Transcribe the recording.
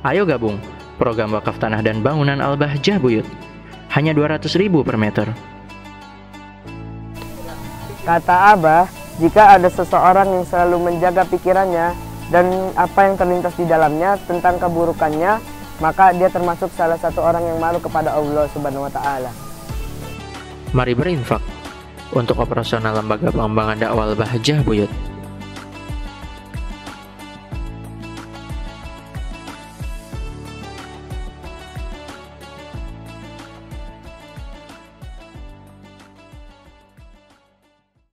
Ayo gabung program wakaf tanah dan bangunan Al-Bahjah Buyut. Hanya 200 ribu per meter. Kata Abah, jika ada seseorang yang selalu menjaga pikirannya dan apa yang terlintas di dalamnya tentang keburukannya, maka dia termasuk salah satu orang yang malu kepada Allah Subhanahu wa taala. Mari berinfak untuk operasional lembaga pengembangan dakwah Al-Bahjah Buyut.